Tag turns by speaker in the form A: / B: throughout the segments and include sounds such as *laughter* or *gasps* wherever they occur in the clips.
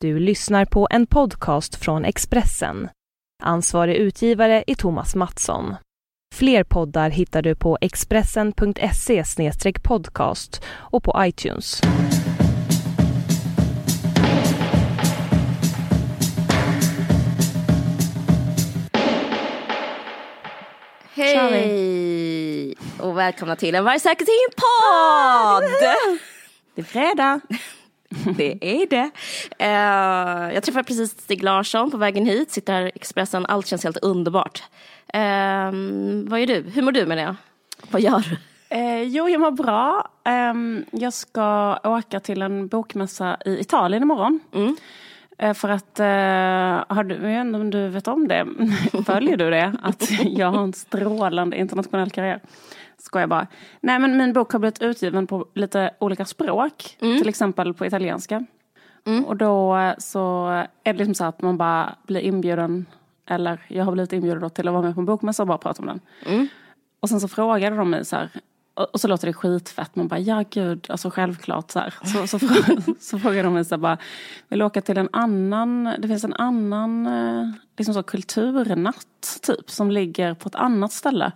A: Du lyssnar på en podcast från Expressen. Ansvarig utgivare är Thomas Mattsson. Fler poddar hittar du på expressen.se podcast och på iTunes.
B: Hej och välkomna till en Varg säker sin podd!
C: Det är fredag. *laughs*
B: Det är det. Uh, jag träffade precis Stig Larsson på vägen hit, sitter här i Expressen, allt känns helt underbart. Uh, vad gör du? Hur mår du menar jag? Vad gör du?
C: Uh, jo, jag mår bra. Um, jag ska åka till en bokmässa i Italien imorgon. Mm. För att, har du, jag vet inte om du vet om det, *laughs* följer du det? Att jag har en strålande internationell karriär. Skojar bara. Nej men min bok har blivit utgiven på lite olika språk. Mm. Till exempel på italienska. Mm. Och då eh, så är det liksom så att man bara blir inbjuden. Eller jag har blivit inbjuden då till att vara med på en bokmässa och bara prata om den. Mm. Och sen så frågade de mig så här. Och så låter det skitfett. Man bara, ja gud, alltså självklart så här. Så, så, *laughs* så frågade de mig så här bara, vill du åka till en annan, det finns en annan eh, liksom så kulturnatt typ som ligger på ett annat ställe.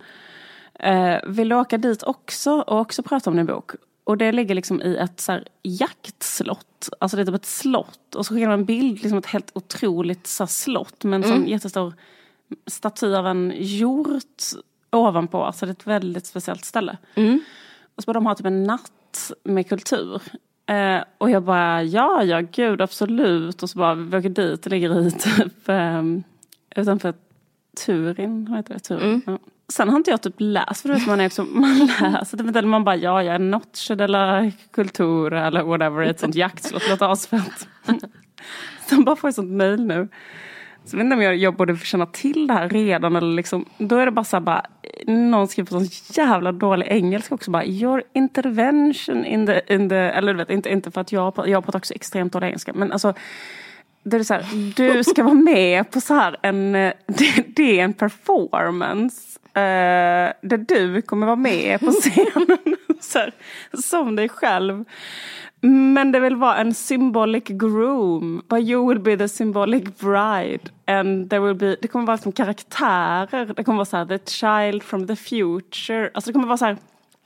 C: Eh, vill åka dit också och också prata om din bok? Och det ligger liksom i ett så här jaktslott. Alltså det är typ ett slott. Och så skickar de en bild, liksom ett helt otroligt så slott med en mm. jättestor staty av en hjort ovanpå. Alltså det är ett väldigt speciellt ställe. Mm. Och så bara de har typ en natt med kultur. Eh, och jag bara, ja, ja, gud, absolut. Och så bara, vi åker dit, det ligger i *laughs* typ eh, utanför Turin, heter det? Turin. Mm. Ja. Sen har inte jag typ läst, för man är också, *laughs* man läser det, men man bara ja, jag är Noce della Cultura eller whatever, ett sånt jaktslott, låter asfett. *laughs* Sen bara får jag sånt mail nu. Så jag vet inte om jag, jag borde känna till det här redan eller liksom, då är det bara så här bara, någon skriver på sån jävla dålig engelska också bara, your intervention in the, in the eller du vet, inte, inte för att jag, jag pratar också extremt dålig engelska, men alltså det är så här, du ska vara med på så här en, *laughs* det, det är en performance Uh, där du kommer vara med på scenen *laughs* så här, som dig själv. Men det vill vara en symbolic groom. But you will be the symbolic bride. And there will be, det kommer vara som karaktärer. Det kommer vara så här, the child from the future. Alltså det kommer vara så här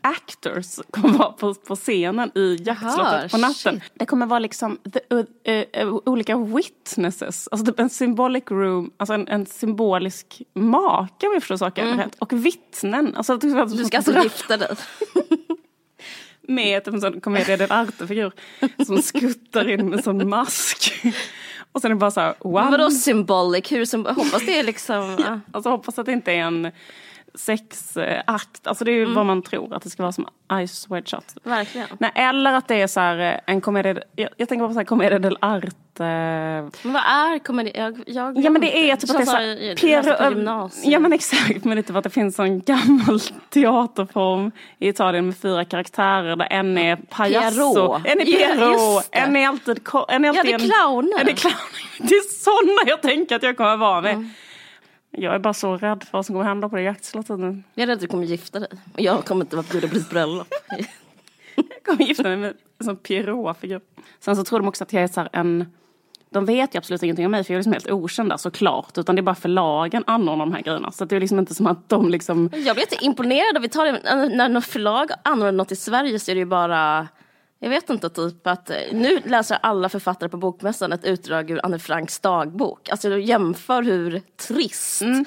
C: actors kommer vara på, på scenen i jaktslottet på natten. Shit. Det kommer vara liksom the, uh, uh, olika witnesses, alltså typ en symbolic room, alltså en, en symbolisk make om jag förstår saken mm. rätt. Och vittnen. Alltså,
B: du ska alltså gifta dig? *laughs*
C: med typ en sån commedia dell'arte-figur som skuttar in med en sån mask. *laughs* Och sen är det bara så här, wow.
B: Vadå symbolic? Hur som, hoppas det är liksom...
C: Ja, alltså hoppas att det inte är en sexakt. Alltså det är ju mm. vad man tror att det ska vara som Ice White Shot.
B: Verkligen.
C: Nej, eller att det är så här eh, en komedi, jag, jag tänker på så här commedia dell'arte.
B: Men vad är komedi? Jag, jag
C: ja men det är typ att det är så här, Ja men exakt, men det är typ att det finns en gammal *laughs* teaterform i Italien med fyra karaktärer där en är pajasso. En är Piero, ja, en är alltid, en är alltid
B: ja, det är clowner.
C: En, är clowner. Det är sådana jag tänker att jag kommer vara med. Mm. Jag är bara så rädd för vad som kommer hända på det jaktslottet nu.
B: Jag är rädd att du kommer gifta dig. Jag kommer inte vara bjuden på ditt bröllop.
C: jag kommer gifta mig med en sån Pierrot-figur. Sen så tror de också att jag är så en... De vet ju absolut ingenting om mig för jag är liksom helt okänd där såklart. Utan det är bara förlagen anordnar de här grejerna. Så det är liksom inte som att de liksom...
B: Jag blir inte imponerad av Italien. När något förlag anordnar något i Sverige så är det ju bara jag vet inte, typ att eh, nu läser alla författare på Bokmässan ett utdrag ur Anne Franks dagbok. Alltså jämför hur trist mm.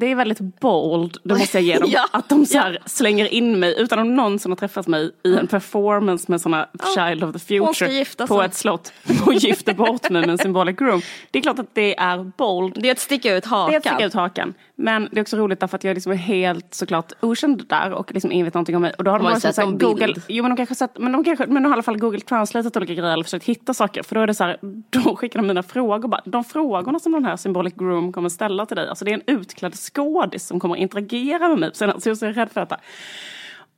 C: Det är väldigt bold, det måste jag ge dem. *laughs* ja. Att de så ja. slänger in mig utan att någonsin har träffat mig i en performance med såna ja. Child of the Future på ett slott och gifter bort mig med en symbolic groom. Det är klart att det är bold.
B: Det är att sticka ut hakan.
C: Det är att sticka ut hakan. Men det är också roligt därför att jag liksom är helt såklart okänd där och liksom ingen vet någonting om mig. Och då har de,
B: de har sett en
C: Google, jo men de kanske sett, men de kanske, men de har i alla fall Google translateat olika grejer eller försökt hitta saker. För då är det så här, då skickar de mina frågor bara. De frågorna som den här symbolic groom kommer ställa till dig, alltså det är en utklädd skådis som kommer interagera med mig senare. Så jag är rädd för detta.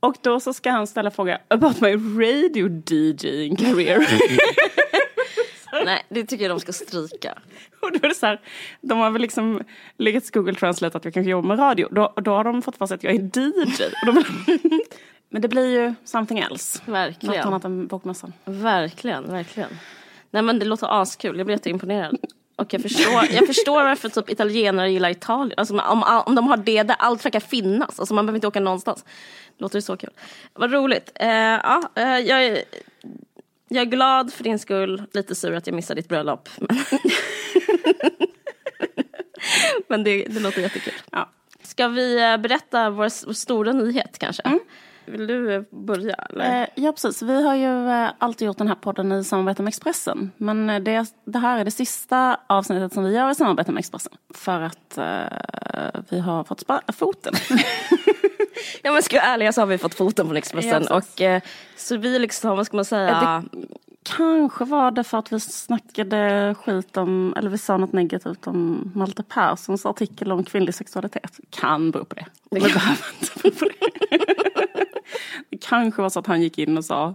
C: Och då så ska han ställa fråga about my radio DJing career. *laughs* *laughs*
B: Nej, det tycker jag de ska stryka. *laughs*
C: Och då är det så här, de har väl liksom legat Google Translate att jag kanske jobbar med radio. Då, då har de fått för sig att jag är DJ. De, *laughs* men det blir ju something else.
B: Verkligen.
C: Något annat än bokmässan.
B: Verkligen, verkligen. Nej men det låter askul, jag blir jätteimponerad. Och jag förstår, jag förstår varför typ italienare gillar Italien. Alltså om, om de har det där allt verkar finnas. Alltså man behöver inte åka någonstans. Låter det så kul. Vad roligt. Eh, ja, eh, jag, jag är glad för din skull. Lite sur att jag missade ditt bröllop. Men, *laughs* men det, det låter jättekul.
C: Ja.
B: Ska vi eh, berätta vår, vår stora nyhet kanske?
C: Mm.
B: Vill du eh, börja? Eller?
C: Eh, ja, precis. Vi har ju alltid gjort den här podden i samarbete med Expressen. Men det, det här är det sista avsnittet som vi gör i samarbete med Expressen. För att eh, vi har fått spara foten. *laughs*
B: Ja men ska jag vara ärliga så har vi fått foten från Expressen.
C: Ja,
B: och, eh, så vi liksom, vad ska man säga?
C: Kanske var det för att vi snackade skit om, eller vi sa något negativt om Malte Perssons artikel om kvinnlig sexualitet. Kan bero på det. Det behöver inte bero på det. *laughs* Det kanske var så att han gick in och sa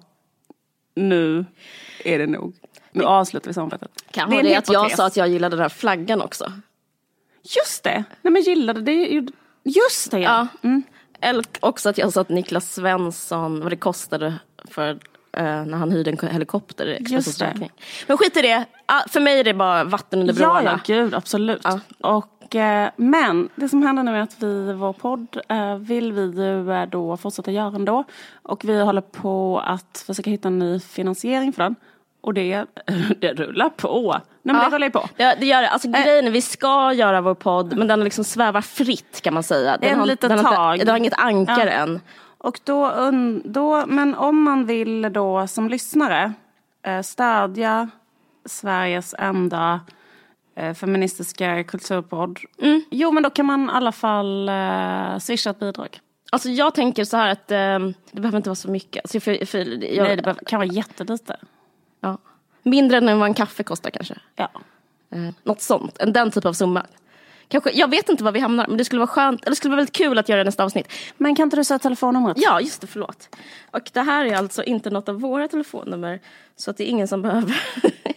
C: nu är det nog. Nu avslutar vi samarbetet.
B: Kan
C: Det
B: det att jag sa att jag gillade den här flaggan också.
C: Just det! Nej men gillade det. är ju- Just det ja.
B: Ja. Eller också att jag sa att Niklas Svensson, vad det kostade för eh, när han hyrde en helikopter i Expressens räkning. Men skit i det, Ah, för mig är det bara vatten under
C: Ja,
B: broarna.
C: ja, gud absolut.
B: Ja.
C: Och, eh, men det som händer nu är att vi, vår podd, eh, vill vi ju då fortsätta göra ändå. Och vi håller på att försöka hitta en ny finansiering för den. Och det, *laughs* det rullar på. Nej men
B: Ja.
C: det rullar ju på.
B: Det, det gör det. Alltså grejen är, vi ska göra vår podd men den liksom svävar fritt kan man säga. Den
C: En
B: har,
C: litet
B: den har,
C: tag.
B: inte- Den har inget ankare
C: Ja.
B: än.
C: Och då, då, men om man vill då som lyssnare eh, stödja Sveriges enda eh, feministiska kulturpodd.
B: Mm.
C: Jo men då kan man i alla fall eh, swisha ett bidrag.
B: Alltså jag tänker så här att eh, det behöver inte vara så mycket. Alltså för, för, jag,
C: Nej det behöver- kan vara jättelite.
B: Ja. Mindre än vad en kaffe kostar kanske.
C: Ja.
B: Eh, något sånt, en, den typ av summa. Kanske, jag vet inte var vi hamnar men det skulle vara skönt, eller det skulle vara väldigt kul att göra nästa avsnitt.
C: Men kan inte du säga telefonnumret?
B: Ja, just det, förlåt. Och det här är alltså inte något av våra telefonnummer så att det är ingen som behöver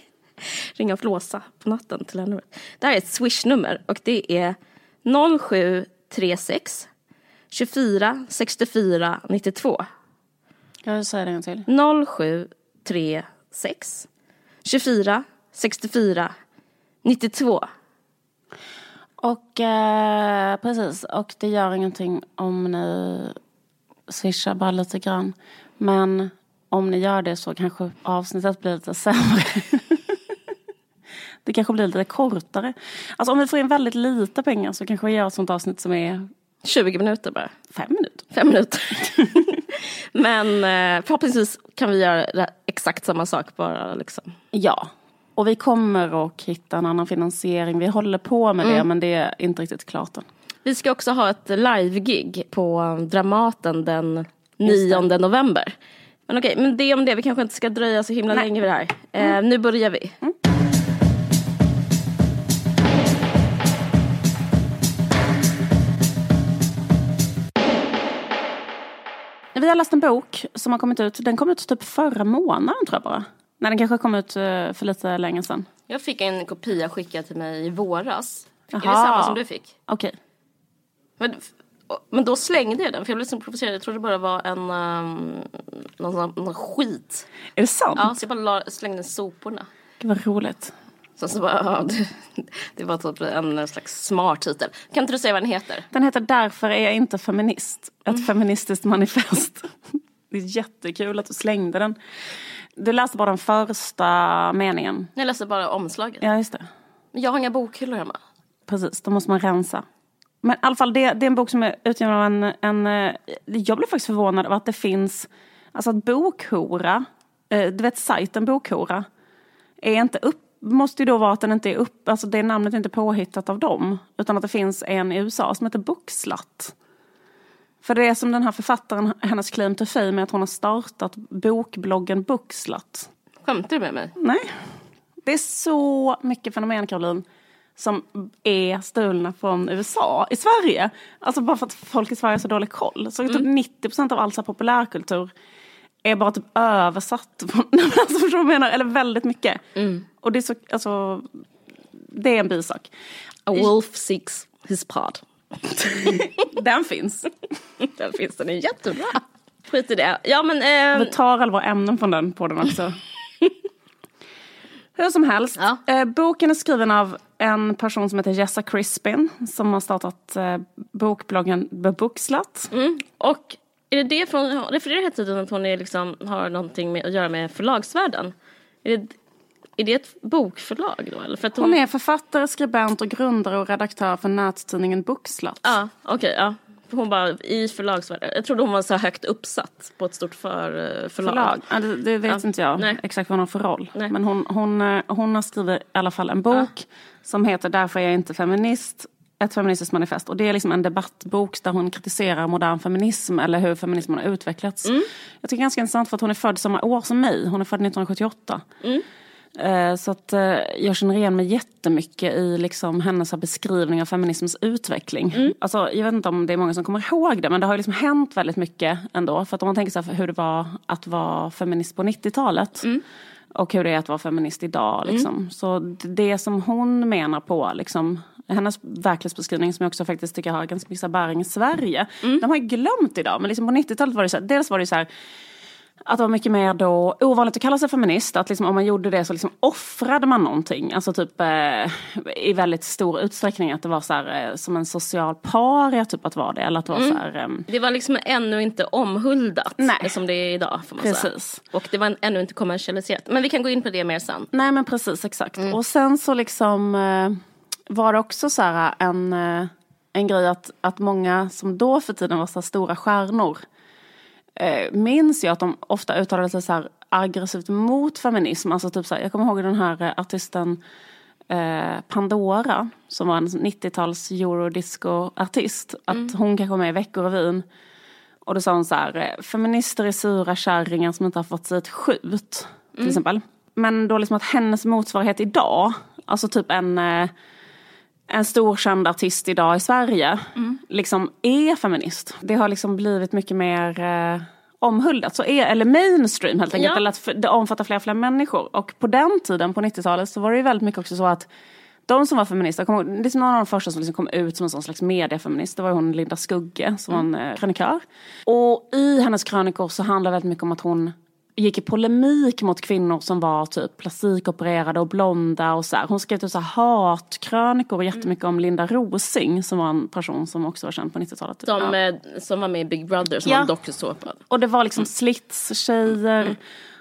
B: *laughs* ringa och flåsa på natten till det här numret. Det här är ett swishnummer och det är 0736 24 64 92.
C: Kan du säga det en till?
B: 0736 24 64 92.
C: Och eh, precis, och det gör ingenting om ni swishar bara lite grann. Men om ni gör det så kanske avsnittet blir lite sämre. *laughs* det kanske blir lite kortare. Alltså om vi får in väldigt lite pengar så kanske vi gör ett sånt avsnitt som är
B: 20 minuter bara.
C: fem minuter.
B: Fem minuter. *laughs* Men eh, förhoppningsvis kan vi göra det- exakt samma sak bara liksom.
C: Ja. Och vi kommer att hitta en annan finansiering. Vi håller på med det men det är inte riktigt klart än.
B: Vi ska också ha ett live-gig på Dramaten den 9 november. Men okej, men det om det. Vi kanske inte ska dröja så himla
C: Nej.
B: länge vid det här. Eh, nu börjar vi.
C: Vi har läst en bok som har kommit ut. Den kom ut typ förra månaden tror jag bara. Nej, den kanske kom ut eh, för lite länge sedan.
B: Jag fick en kopia skickad till mig i våras. Är det samma som du fick?
C: Okej.
B: Men, men då slängde jag den för jag blev så provocerad. Jag trodde det bara var en um, någon, någon skit.
C: Är det sant?
B: Ja, så jag bara la, slängde soporna.
C: Gud vad roligt.
B: Så, så bara, ja, det, det var typ en slags smart titel. Kan inte du säga vad den heter?
C: Den heter Därför är jag inte feminist. Ett feministiskt manifest. Det är jättekul att du slängde den. Du läste bara den första meningen.
B: Jag läste bara omslaget.
C: Ja, just det.
B: Jag har inga bokhyllor hemma.
C: Precis, då måste man rensa. Men i alla fall, det, det är en bok som är utgiven av en, en... eh, Jag blev faktiskt förvånad över att det finns... Alltså att Bokhora, eh, du vet sajten Bokhora, är inte upp, måste ju då vara att den inte är upp, alltså det namnet är inte påhittat av dem. Utan att det finns en i USA som heter Bookslut. För det är som den här författaren, hennes claim to fame är att hon har startat bokbloggen Bookslut.
B: Skämtar du med mig?
C: Nej. Det är så mycket fenomen, Caroline, som är stulna från USA i Sverige. Alltså bara för att folk i Sverige har så dålig koll. Så typ 90 procent av all så populärkultur är bara typ översatt. *laughs* Alltså, förstår du menar? Eller väldigt mycket. Och det är så, alltså, det är en bisak.
B: A wolf seeks his pod. *laughs*
C: Den finns. *laughs*
B: Den finns, den är jättebra. Skit i det. Ja men,
C: Vi
B: eh,
C: tar alla våra ämnen från den på den också. Hur som helst,
B: Ja.
C: eh, boken är skriven av en person som heter Jessa Crispin som har startat eh, bokbloggen Bebuxlat.
B: Mm. Och är det det från, refererar hela tiden att hon är liksom, har någonting med, att göra med förlagsvärlden? Är det, är det ett bokförlag då? Eller? För hon,
C: Hon är författare, skribent och grundare och redaktör för nättidningen Buxlat.
B: Ja, okej. ja. För Hon bara i förlagsvärlden. Jag trodde hon var så högt uppsatt på ett stort för, förlag.
C: Förlag. Ja, det, det vet
B: Ja.
C: inte jag
B: Nej.
C: exakt vad hon har för roll.
B: Nej.
C: Men hon, hon, eh, hon har skrivit i alla fall en bok som heter Därför är jag inte feminist. Ett feministiskt manifest. Och det är liksom en debattbok där hon kritiserar modern feminism eller hur feminismen har utvecklats.
B: Mm.
C: Jag tycker det är ganska intressant för att hon är född samma år som mig. Hon är född 1978.
B: Mm.
C: Eh, Så att eh, jag känner igen mig jättemycket i liksom hennes beskrivning av feminismens utveckling.
B: Mm.
C: Alltså, jag vet inte om det är många som kommer ihåg det men det har ju liksom hänt väldigt mycket ändå. För att om man tänker sig hur det var att vara feminist på 90-talet
B: Mm.
C: Och hur det är att vara feminist idag. Liksom. Så d- det som hon menar på, liksom, hennes verklighetsbeskrivning som jag också faktiskt tycker har ganska mycket bäring i Sverige.
B: Mm.
C: De har ju glömt idag men liksom på 90-talet var det så här, dels var det så här att det var mycket mer då ovanligt att kalla sig feminist. Att liksom, om man gjorde det så liksom offrade man någonting. Alltså typ eh, i väldigt stor utsträckning att det var så här, eh, som en social paria typ att vara det. Eller att det var så här, ehm,
B: Det var liksom ännu inte omhuldat
C: Nej.
B: som det är idag. Får man Säga.
C: Precis.
B: Och det var ännu inte kommersialiserat. Men vi kan gå in på det mer sen.
C: Nej men precis, exakt. Och sen så liksom eh, var det också så här en, eh, en grej att, att många som då för tiden var så här stora stjärnor eh, minns jag att de ofta uttalade sig så här aggressivt mot feminism. Alltså typ så här, jag kommer ihåg den här eh, artisten eh, Pandora som var en 90-tals eurodisco-artist. Att hon kanske var med i Veckorevyn. Och då sa hon så här, eh, feminister är sura kärringar som inte har fått sig ett skjut. Till exempel. Men då liksom att hennes motsvarighet idag, alltså typ en, eh, en stor känd artist idag i Sverige, liksom är feminist. Det har liksom blivit mycket mer eh, omhuldat, så är, eller mainstream helt enkelt,
B: Ja.
C: eller att det omfattar fler och fler människor. Och på den tiden, på 90-talet, så var det ju väldigt mycket också så att de som var feminister, ihåg, det är någon av de första som liksom kom ut som en sån slags mediefeminist, det var hon Linda Skugge som var en eh, krönikör. Och i hennes krönikor så handlar det väldigt mycket om att hon gick i polemik mot kvinnor som var typ plastikopererade och blonda och så här. Hon skrev typ så här hatkrönikor jättemycket om Linda Rosing som var en person som också var känd på 90-talet.
B: Som,
C: Ja.
B: eh, som var med i Big Brother, som
C: Ja.
B: var en dokusåpa.
C: Och det var liksom slits-tjejer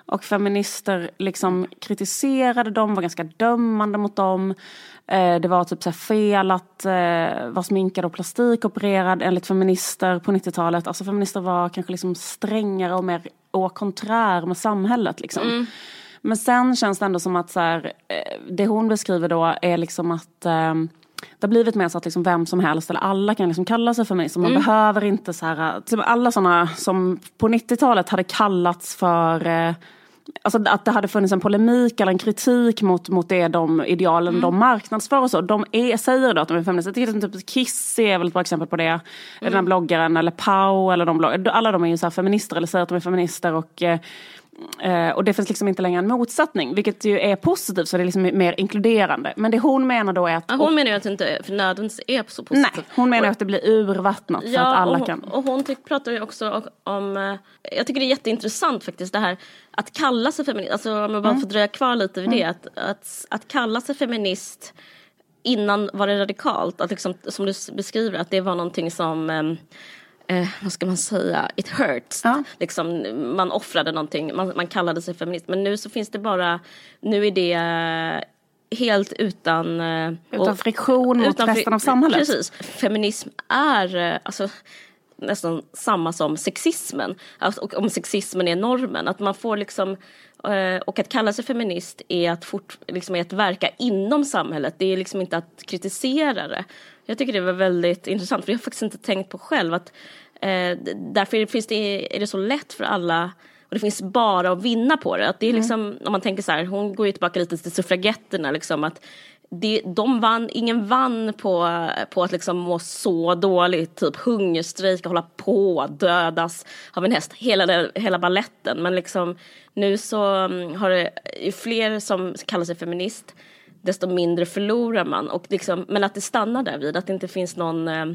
C: och feminister liksom kritiserade dem, var ganska dömande mot dem. Eh, det var typ så fel att eh, vara sminkad och plastikopererad enligt feminister på 90-talet. Alltså feminister var kanske liksom strängare och mer au contraire med samhället. Liksom. Men sen känns det ändå som att så här, eh, det hon beskriver då är liksom att eh, det har blivit mer så att liksom vem som helst eller alla kan liksom kalla sig feminist. Och Man behöver inte så här, typ alla sådana som på 90-talet hade kallats för Alltså att det hade funnits en polemik eller en kritik mot, mot det de idealen de marknadsför och så. De är, säger då att de är feminister. Jag tycker typ Kissy är väl ett bra exempel på det. Den här bloggaren eller Pau eller de blogg- Alla de är ju så feminister eller säger att de är feminister. Och, eh, eh, och det finns liksom inte längre en motsättning. Vilket ju är positivt så det är liksom mer inkluderande. Men det hon menar då är att...
B: Ja, hon menar ju att det inte för nödvändigtvis är så positivt.
C: nej, hon menar att det blir urvattnat för att alla
B: och,
C: kan...
B: och hon tyck, pratar ju också om, eh, jag tycker det är jätteintressant faktiskt det här att kalla sig feminist, alltså om jag bara
C: Mm.
B: får dröja kvar lite vid det, att, att, att kalla sig feminist innan var det radikalt, att liksom, som du beskriver, att det var någonting som ehm, Eh, vad ska man säga, it hurts.
C: Ja.
B: Liksom, man offrade någonting, man, man kallade sig feminist. Men nu så finns det bara, nu är det eh, helt utan... eh,
C: Utan
B: och-
C: friktion mot
B: utan
C: resten av samhället.
B: Precis. Feminism är eh, alltså, nästan samma som sexismen. Alltså, och om sexismen är normen. Att man får liksom, och att kalla sig feminist är att, fort, liksom, är att verka inom samhället. Det är liksom inte att kritisera det. Jag tycker det var väldigt intressant, för jag har faktiskt inte tänkt på själv att eh, därför finns det, är det så lätt för alla och det finns bara att vinna på det. Att det är liksom, om man tänker så här, hon går ju tillbaka lite till suffragetterna, liksom, att det, de vann, ingen vann på, på att liksom må så dåligt, typ hungerstrejka, hålla på, dödas av en häst, hela, hela balletten. Men liksom, nu så mm, har det fler som kallar sig feminist desto mindre förlorar man. Och liksom, men att det stannar där vid, att det inte finns någon eh,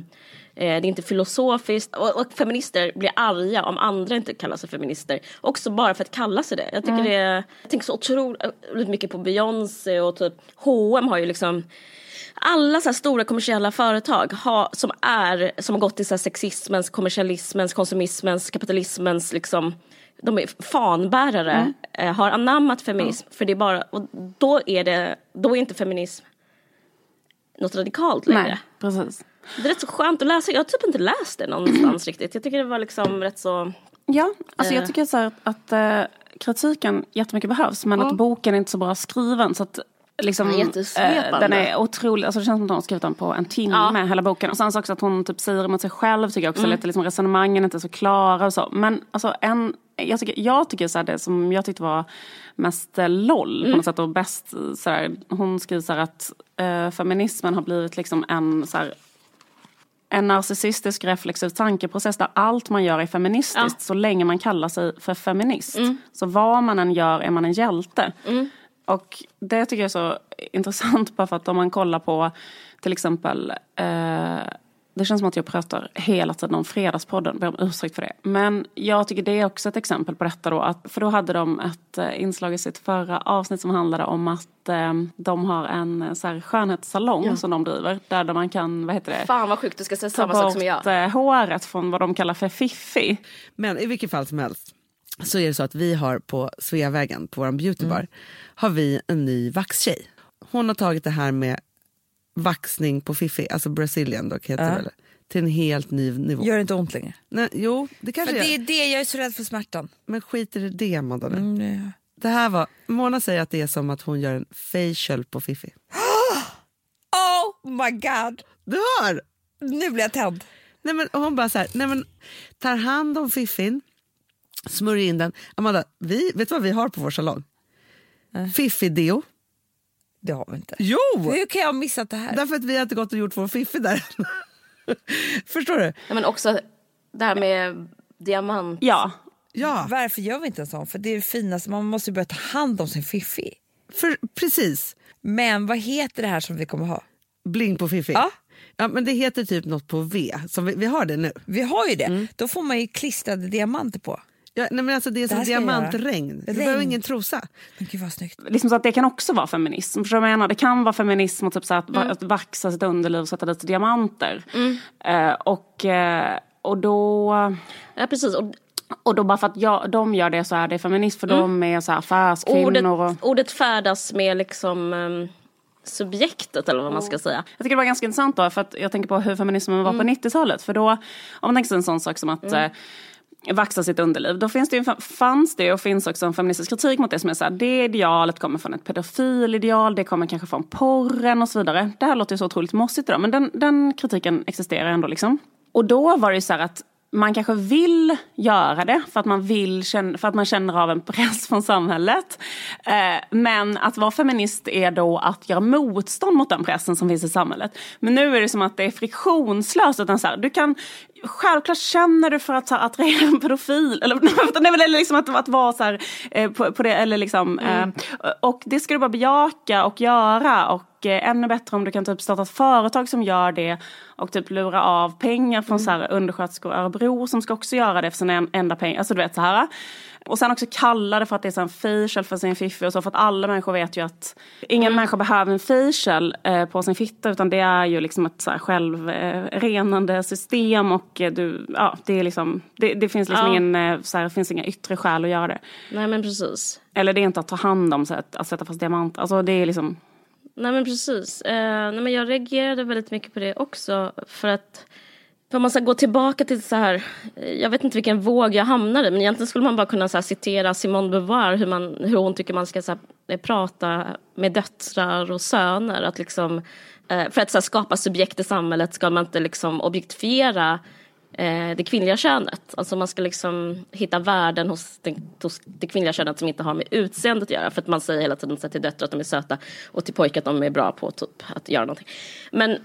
B: det är inte filosofiskt och, och, feminister blir arga om andra inte kallar sig feminister. Också bara för att kalla sig det. Jag tycker mm. det jag tänker så otroligt mycket på Beyoncé och typ H&M har ju liksom alla så stora kommersiella företag har, som, är, som har gått till så sexismens, kommersialismens, konsumismens, kapitalismens liksom de är fanbärare, mm. eh, har anammat feminism. Mm. För det är bara, och då är det, då är inte feminism något radikalt längre.
C: Nej, precis.
B: Det är rätt så skönt att läsa. Jag har typ inte läst det någonstans riktigt. Jag tycker det var liksom rätt så...
C: Ja, alltså jag eh. tycker så att, att uh, kritiken jättemycket behövs men mm. att boken är inte så bra skriven. Så att Liksom,
B: eh,
C: den är otrolig, alltså det känns som att hon har skrivit den på en timme, ja. hela boken. Och sen också att hon typ säger emot sig själv tycker jag också, mm. lite liksom resonemangen inte är så klara och så. Men alltså en, jag tycker, jag tycker så här, det som jag tyckte var mest eh, LOL mm. på något sätt och bäst, så här, hon skriver så här att eh, feminismen har blivit liksom en så här, en narcissistisk reflexiv tankeprocess där allt man gör är feministiskt ja. så länge man kallar sig för feminist. Mm. Så vad man än gör är man en hjälte. Mm. Och det tycker jag är så intressant bara för att om man kollar på till exempel eh, det känns som att jag pratar hela tiden om Fredagspodden, ber om ursäkt för det. Men jag tycker det är också ett exempel på detta då. Att, för då hade de ett eh, inslag i sitt förra avsnitt som handlade om att eh, de har en eh, så här, skönhetssalong ja. som de driver. Där man kan, vad heter det?
B: Fan vad sjukt, du ska säga samma sak som jag.
C: Ta bort håret från vad de kallar för fiffi.
D: Men i vilket fall som helst så är det så att vi har på Sveavägen, på vår beautybar, mm. har vi en ny vaxtjej. Hon har tagit det här med vaxning på fiffi, alltså brazilian dock heter ja. det till en helt ny nivå.
E: Gör det inte ont längre?
D: Nej, jo, det kanske
E: Men det är det, jag är så rädd för smärtan.
D: Men skiter i det Amanda nu. Mm, det, det här var, Mona säger att det är som att hon gör en facial på fiffi. *gasps*
E: oh my god!
D: Du hör!
E: Nu blir jag tänd.
D: Nej, men, hon bara så här, nej, men, tar hand om fiffin, smörjer in den. Amanda, vi, vet du vad vi har på vår salong? Äh. Fiffi-deo.
E: Det har vi inte.
D: Jo!
E: Hur kan jag ha missat det här?
D: Därför att vi har inte gått och gjort vår fiffi där. *laughs* Förstår du?
B: Ja, men också det här med diamant.
C: Ja.
D: ja.
E: Varför gör vi inte en sån? För det är det finaste, man måste börja ta hand om sin fiffi.
D: För, precis.
E: Men vad heter det här som vi kommer ha?
D: Bling på fiffi?
E: Ja.
D: Ja, men det heter typ något på V, så vi, vi har det nu.
E: Vi har ju det. Mm. Då får man ju klistrade diamanter på.
D: Ja, nej, men alltså det är som diamantregn. Du behöver ingen trosa.
E: Men gud vad snyggt.
C: Liksom så att det kan också vara feminism. Förstår jag menar? Det kan vara feminism och typ så att, mm. att vaxa sitt underliv och sätta dit diamanter. Mm. Uh, och, uh, och då...
B: Ja precis. Och,
C: och då bara för att jag, de gör det så är det feminism för mm. de är så här affärskvinnor.
B: Ordet,
C: och...
B: ordet färdas med liksom um subjektet eller vad man ska säga.
C: Jag tycker det var ganska intressant då för att jag tänker på hur feminismen var på 90-talet. Mm. För då, om man tänker sig en sån sak som att mm vaxa sitt underliv. Då finns det ju, fanns det och finns också en feministisk kritik mot det som är så här, det idealet kommer från ett pedofilideal, det kommer kanske från porren och så vidare. Det här låter ju så otroligt mossigt idag men den, den kritiken existerar ändå liksom. Och då var det ju så här att man kanske vill göra det för att man, vill, för att man känner av en press *laughs* från samhället. Eh, men att vara feminist är då att göra motstånd mot den pressen som finns i samhället. Men nu är det som att det är friktionslöst. Utan så här, du kan, självklart känner du för att attrahera en pedofil. Eller, *laughs* nej, eller liksom att, att vara så här, eh, på, på, det. Eller liksom, mm. eh, och det ska du bara bejaka och göra. Och eh, ännu bättre om du kan typ starta ett företag som gör det och typ lura av pengar från mm. så här undersköterskor i Örebro som ska också göra det för sina enda pengar. Alltså du vet så här. Och sen också kalla det för att det är en facial för sin fiffi och så. För att alla människor vet ju att ingen mm. människa behöver en facial eh, på sin fitta. Utan det är ju liksom ett så här självrenande system. Och eh, du, ja, det, är liksom, det, det finns liksom ja. ingen, eh, så här, finns inga yttre skäl att göra det.
B: Nej men precis.
C: Eller det är inte att ta hand om, så att, att sätta fast diamant. Alltså det är liksom...
B: Nej men precis. Eh, nej, men jag reagerade väldigt mycket på det också. För att för man ska gå tillbaka till så här, jag vet inte vilken våg jag hamnade men egentligen skulle man bara kunna så här, citera Simone Beauvoir hur, man, hur hon tycker man ska så här, eh, prata med döttrar och söner. Att liksom, eh, för att så här, skapa subjekt i samhället ska man inte liksom objektifiera eh, det kvinnliga könet. Alltså man ska liksom hitta värden hos, den, hos det kvinnliga könet som inte har med utseendet att göra. För att man säger hela tiden till döttrar att de är söta och till pojkar att de är bra på typ, att göra någonting. Men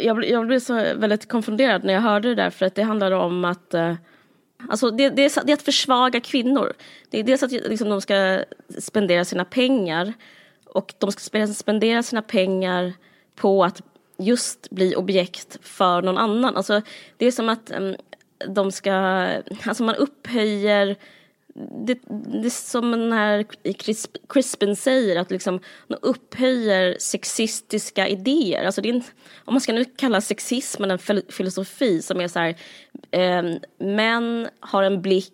B: jag, jag blev så väldigt konfunderad när jag hörde det där för att det handlar om att eh, Alltså det, det, är, det är att försvaga kvinnor. Det är dels att liksom, de ska spendera sina pengar Och de ska spendera sina pengar på att just bli objekt för någon annan. Alltså, det är som att um, de ska, alltså man upphöjer det, det är som den här Crisp, Crispin säger, att liksom, de upphöjer sexistiska idéer. Alltså det är en, om man ska nu kalla sexismen en fil- filosofi som är så här, eh, män har en blick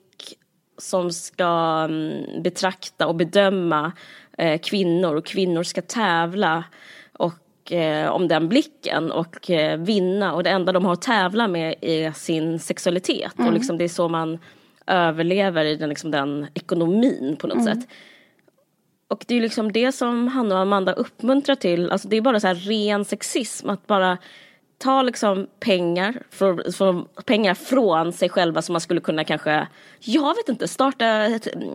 B: som ska mm, betrakta och bedöma eh, kvinnor och kvinnor ska tävla och, eh, om den blicken och eh, vinna. Och det enda de har att tävla med är sin sexualitet. Och liksom det är så man överlever i den, liksom, den ekonomin på något sätt. Och det är liksom det som Hanna och Amanda uppmuntrar till, alltså det är bara så här ren sexism, att bara ta liksom pengar, från, från, pengar från sig själva som man skulle kunna kanske, jag vet inte, starta,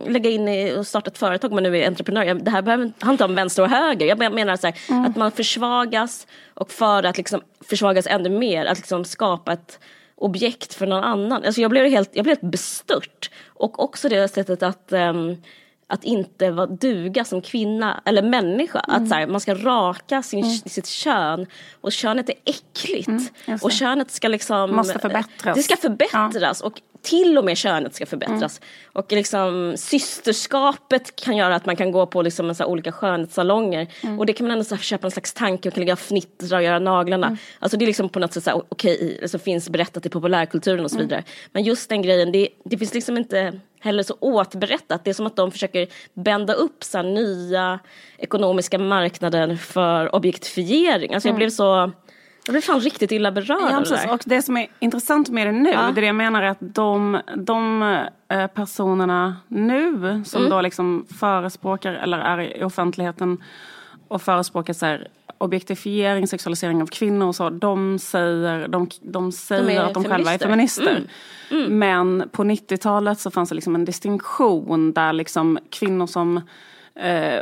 B: lägga in i och starta ett företag man nu är entreprenör. Jag- Det här behöver inte handla om vänster och höger. Jag men- menar så här, att man försvagas och för att liksom försvagas ännu mer, att liksom skapa ett objekt för någon annan. Alltså jag blev helt, jag blev helt bestört. Och också det sättet att ehm, att inte vara duga som kvinna eller människa. Att så här, man ska raka sin, sitt kön och könet är äckligt.
C: just
B: och könet ska liksom...
C: Måste förbättras.
B: Det ska förbättras och till och med könet ska förbättras. Och liksom systerskapet kan göra att man kan gå på liksom en så olika skönhetssalonger. Och det kan man ändå så här köpa en slags tanke och kan ligga och fnittra och göra naglarna. Alltså det är liksom på något sätt så här, okej, alltså finns berättat i populärkulturen och så vidare. Men just den grejen, det, det finns liksom inte heller så återberättat. Det är som att de försöker bända upp så nya ekonomiska marknader för objektifiering. Alltså jag blev så, jag blev fan riktigt illa berörd
C: Ja. Och det som är intressant med det nu,
B: Ja.
C: det är det jag menar är att de, de eh, personerna nu som
B: Mm.
C: då liksom förespråkar eller är i offentligheten och förespråkar så här, objektifiering, sexualisering av kvinnor och så, de säger, de, de säger
B: De
C: att de själva är
B: feminister. Mm.
C: feminister. Men på 90-talet så fanns det liksom en distinktion där liksom kvinnor som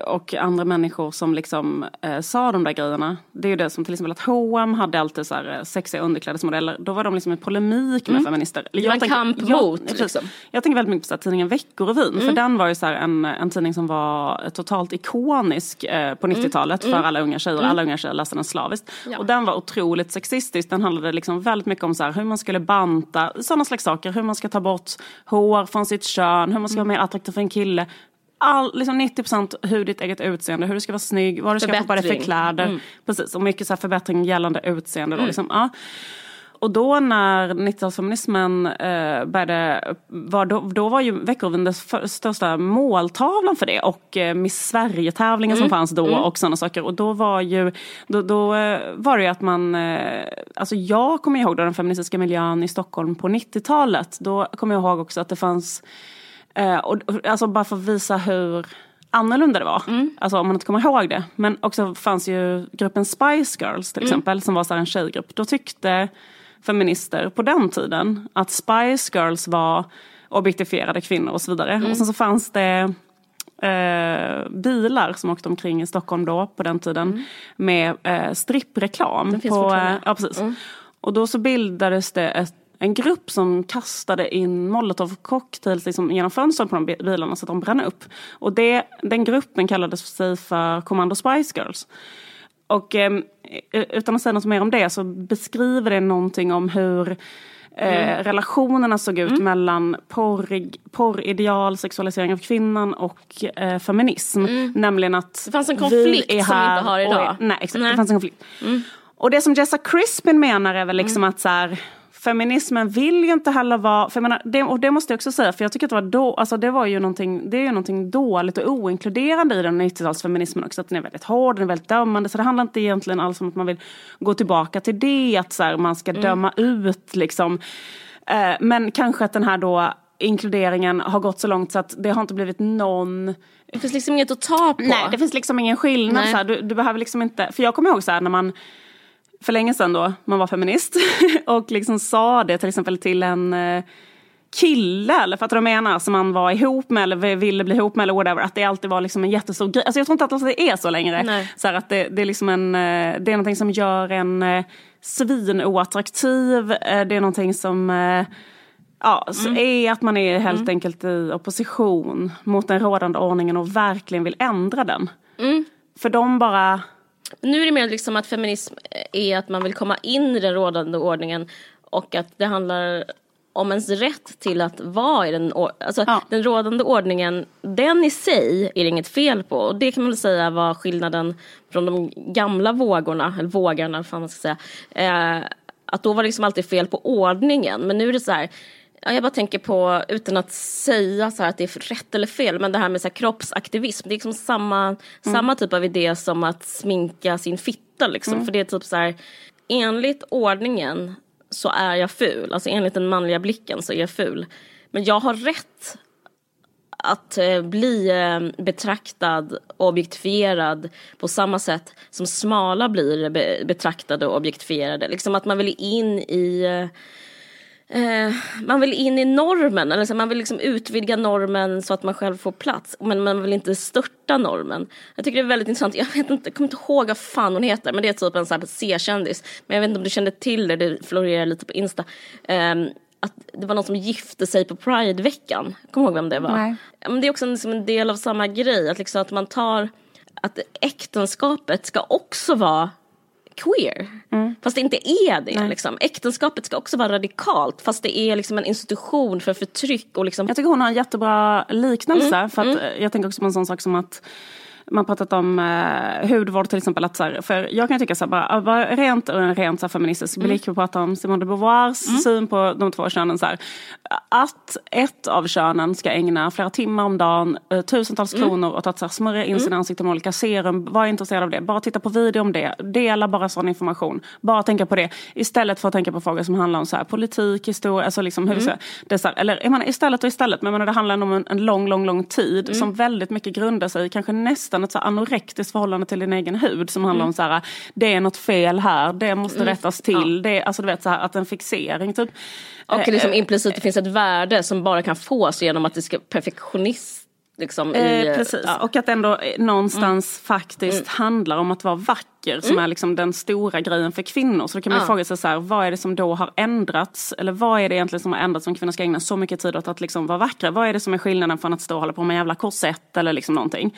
C: och andra människor som liksom eh, sa de där grejerna. Det är ju det som till exempel att H&M hade alltid så här eh, sexiga underklädesmodeller. Då var de liksom i polemik med feminister. Eller
B: Mm. var en
C: tänker-
B: kamp
C: jag,
B: mot,
C: precis.
B: liksom. Mm.
C: Jag tänker väldigt mycket på så här, tidningen Veckorevyn. För den var ju så här en, en tidning som var totalt ikonisk eh, på 90-talet för alla unga tjejer. Alla unga tjejer läste den slaviskt.
B: Mm. Ja.
C: Och den var otroligt sexistisk. Den handlade liksom väldigt mycket om så här, hur man skulle banta, sådana slags saker. Hur man ska ta bort hår från sitt kön, hur man ska vara mer attraktiv för en kille. All, liksom 90% hur ditt eget utseende, hur du ska vara snygg, vad du ska ha på dig för kläder. Precis, och mycket så här förbättring gällande utseende. Då, liksom, ja. Och då när 90-talsfeminismen eh, började, var då, då var ju Veckorevyn den största måltavlan för det och eh, Miss Sverige-tävlingen som fanns då och sådana saker. Och då var ju, då, då eh, var det ju att man, eh, alltså jag kommer ihåg då den feministiska miljön i Stockholm på 90-talet. Då kommer jag ihåg också att det fanns, eh, och, alltså bara för att visa hur annorlunda det var. Alltså om man inte kommer ihåg det. Men också fanns ju gruppen Spice Girls till exempel som var så en tjejgrupp. Då tyckte feminister på den tiden att Spice Girls var objektifierade kvinnor och så vidare. Och sen så fanns det eh, bilar som åkte omkring i Stockholm då på den tiden med eh, strippreklam.
B: Den finns
C: på, eh, ja, precis. Och då så bildades det ett, en grupp som kastade in molotov cocktails liksom genom fönstren på de bi- bilarna så att de brann upp. Och det, den gruppen kallades sig för Commando Spice Girls. Och eh, utan att säga något mer om det så beskriver det någonting om hur eh, relationerna såg ut mellan porrig, porrideal, sexualisering av kvinnan och eh, feminism. Nämligen att
B: Det fanns en konflikt
C: är
B: som vi
C: här
B: inte har idag.
C: är- nej, exakt.
B: Nej.
C: Det fanns en konflikt. Och det som Jessa Crispin menar är väl liksom att så här, feminismen vill ju inte heller vara, för jag menar, det, och det måste jag också säga, för jag tycker att det var, då, alltså det var ju någonting, det är ju någonting dåligt och oinkluderande i den 90-talsfeminismen också, att den är väldigt hård, den är väldigt dömande, så det handlar inte egentligen alls om att man vill gå tillbaka till det, att så här, man ska döma ut liksom. Eh, men kanske att den här då inkluderingen har gått så långt så att det har inte blivit någon
B: Det finns liksom inget att ta på.
C: Nej, det finns liksom ingen skillnad.
B: Nej.
C: Så här, du, du behöver liksom inte, för jag kommer ihåg så här när man för länge sedan då, man var feminist *laughs* och liksom sa det till exempel till en eh, kille, eller för att de menar, som man var ihop med eller ville bli ihop med eller whatever, att det alltid var liksom en jättestor grej. Alltså jag tror inte att det är så längre.
B: Nej.
C: Så att det, det är liksom en, eh, det är någonting som gör en eh, svin oattraktiv. Eh, Det är någonting som Ja, så är att man är helt enkelt i opposition mot den rådande ordningen och verkligen vill ändra den. För de bara...
B: Nu är det mer liksom att feminism är att man vill komma in i den rådande ordningen och att det handlar om ens rätt till att vara i den, alltså,
C: Ja.
B: den rådande ordningen, den i sig är det inget fel på. Och det kan man väl säga var skillnaden från de gamla vågorna, eller vågarna, fan man ska säga. Eh, att då var det liksom alltid fel på ordningen, men nu är det så här, jag bara tänker på, utan att säga så att det är rätt eller fel, men det här med så här kroppsaktivism, det är liksom samma, samma typ av idé som att sminka sin fitta liksom. För det är typ så här, enligt ordningen så är jag ful, alltså enligt den manliga blicken så är jag ful. Men jag har rätt att eh, bli eh, betraktad och objektifierad på samma sätt som smala blir be- betraktade och objektifierade. Liksom att man vill in i eh, eh, man vill in i normen, eller så man vill liksom utvidga normen så att man själv får plats. Men man vill inte störta normen. Jag tycker det är väldigt intressant, jag, vet inte, jag kommer inte ihåg vad fan hon heter, men det är typ en sån C-kändis. Men jag vet inte om du kände till det, det florerar lite på Insta. Ehm, att det var någon som gifte sig på Pride-veckan. Kommer ihåg vem det var?
C: Nej.
B: Men det är också en, som en del av samma grej, att, liksom att man tar att äktenskapet ska också vara queer. Fast det inte är det. Liksom. Äktenskapet ska också vara radikalt fast det är liksom en institution för förtryck. Och liksom,
C: Jag tycker hon har en jättebra liknelse. För att, eh, Jag tänker också på en sån sak som att man pratat om eh, hudvård till exempel. Att, så här, för jag kan tycka så här, bara, ah, bara rent ur en rent så här, feministisk blick. Vi pratar om Simone de Beauvoirs syn på de två könen. Så här, att ett av könen ska ägna flera timmar om dagen, eh, tusentals kronor åt att så här, smörja in sina ansikten med olika serum. Var intresserad av det. Bara titta på video om det. Dela bara sån information. Bara tänka på det. Istället för att tänka på frågor som handlar om så här, politik, historia. Alltså liksom hur så, det så här, eller jag menar, istället och istället. Men jag menar, det handlar om en, en lång, lång, lång tid. Som väldigt mycket grundar sig kanske nästan ett så anorektiskt förhållande till din egen hud. Som handlar om så här, det är något fel här. Det måste rättas till. Det, alltså du vet så här, att en fixering typ.
B: och
C: Eh,
B: liksom implicit det finns ett värde som bara kan fås genom att det ska perfektionist. Liksom, i,
C: Eh, precis,
B: ja.
C: och att ändå eh, någonstans faktiskt handlar om att vara vacker som är liksom den stora grejen för kvinnor. Så då kan man
B: Ja.
C: fråga sig så här, vad är det som då har ändrats? Eller vad är det egentligen som har ändrats som kvinnor ska ägna så mycket tid åt att liksom vara vackra? Vad är det som är skillnaden från att stå och hålla på med en jävla korsett eller liksom någonting?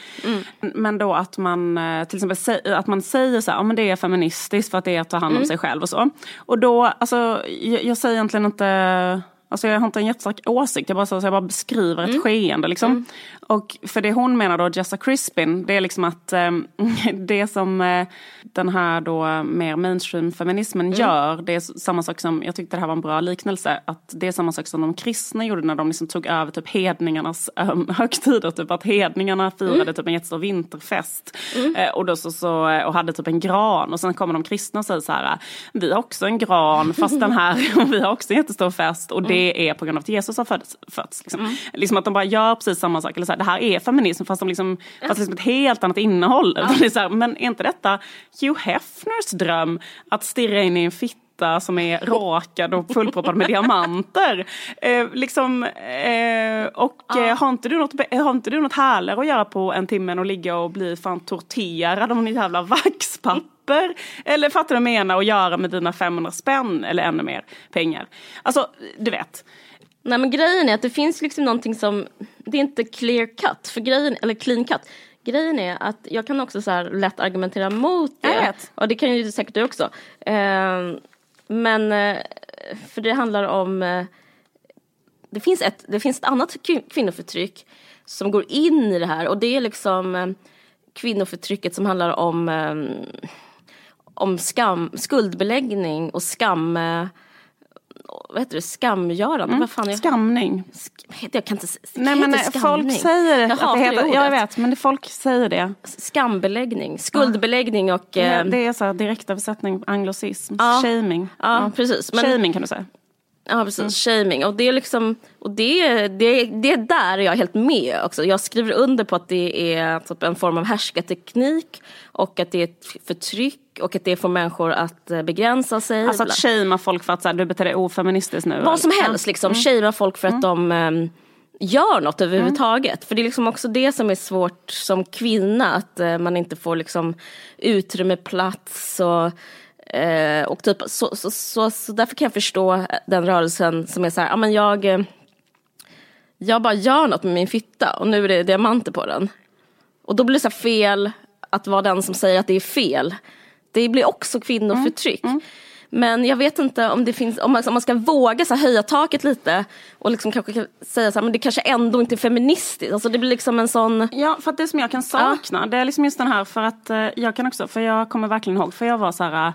C: Men då att man eh, till exempel att man säger så här, ja men det är feministiskt för att det är att ta hand om sig själv och så. Och då, alltså jag, jag säger egentligen inte Alltså jag har inte en jättestark åsikt, jag bara, så, så jag bara beskriver ett skeende. Liksom. Och för det hon menar då, Jessa Crispin, det är liksom att eh, *laughs* det som eh, den här då mer mainstream-feminismen gör, det är samma sak som, jag tyckte det här var en bra liknelse, att det är samma sak som de kristna gjorde när de liksom tog över typ hedningarnas um, *laughs* högtider. Typ att hedningarna firade typ en jättestor vinterfest eh, och, då så, så, eh, och hade typ en gran och sen kommer de kristna och säger så här, vi har också en gran fast den här, *laughs* och vi har också en jättestor fest och det är på grund av att Jesus har fötts. fötts liksom. liksom att de bara gör precis samma sak, eller så här, det här är feminism fast de liksom, fast liksom ett helt annat innehåll. Det är så här, men är inte detta Hugh Hefners dröm att stirra in i en fitta som är rakad och fullproppad med diamanter. *laughs* Eh, liksom, eh, och eh, har, inte du något, har inte du något härligare att göra på en timme än att ligga och bli fan torterad av en jävla *laughs* vaxpapper? Eller fattar du vad jag menar? Och göra med dina 500 spänn eller ännu mer pengar. Alltså, du vet.
B: Nej men grejen är att det finns liksom någonting som, det är inte clear cut, för grejen, eller clean cut. Grejen är att jag kan också så här lätt argumentera mot det. Och det kan ju säkert du också. Eh, men, eh, för det handlar om, eh, det finns ett, det finns ett annat kvin- kvinnoförtryck som går in i det här och det är liksom eh, kvinnoförtrycket som handlar om, eh, om skam, skuldbeläggning och skam, eh, vad heter det, skamgörande? Vad fan är
C: Skamning.
B: Sk- Jag kan inte s- det
C: Nej men eh,
B: skamning.
C: folk säger
B: Jag
C: att det heter,
B: det
C: jag vet, men det, folk säger det.
B: Skambeläggning, skuldbeläggning och...
C: Det,
B: eh,
C: det är så här direktöversättning, anglosism,
B: Ja.
C: shaming.
B: Ja, precis. Men-
C: Shaming kan du säga.
B: Ja precis, shaming. Och det är liksom, och det, det, det är där jag är helt med också. Jag skriver under på att det är typ en form av härskarteknik och att det är ett förtryck och att det får människor att eh, begränsa sig.
C: Alltså att shamea folk för att så här, du beter dig ofeministiskt nu.
B: Vad som helst liksom, shamea folk för att de ehm, gör något överhuvudtaget. För det är liksom också det som är svårt som kvinna, att eh, man inte får liksom utrymme, plats och eh, och typ, så, så, så, så därför kan jag förstå den rörelsen som är så här, ja men jag, eh, jag bara gör något med min fitta och nu är det diamanter på den. Och då blir det så här fel att vara den som säger att det är fel. Det blir också kvinnoförtryck. Mm, mm. Men jag vet inte om det finns, om man, om man ska våga så här, höja taket lite och liksom kanske kan säga så här, men det kanske ändå inte är feministiskt. Alltså det blir liksom en sån...
C: Ja, för att det som jag kan sakna, det är liksom just den här för att eh, jag kan också, för jag kommer verkligen ihåg, för jag var så här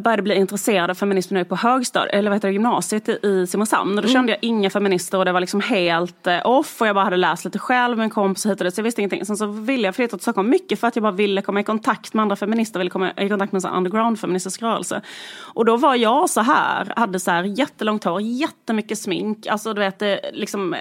C: började bli intresserad av feminism nu på högstadiet, eller vad heter det, gymnasiet i- Simrishamn. Och då kände jag inga feminister och det var liksom helt eh, off och jag bara hade läst lite själv med en kompis och hit och dit, så jag visste ingenting. Sen så ville jag flytta till Stockholm mycket för att jag bara ville komma i kontakt med andra feminister, ville komma i kontakt med en underground feministisk rörelse. Och då var jag så här, hade så här jättelångt hår, jättemycket smink, alltså du vet, det liksom, eh,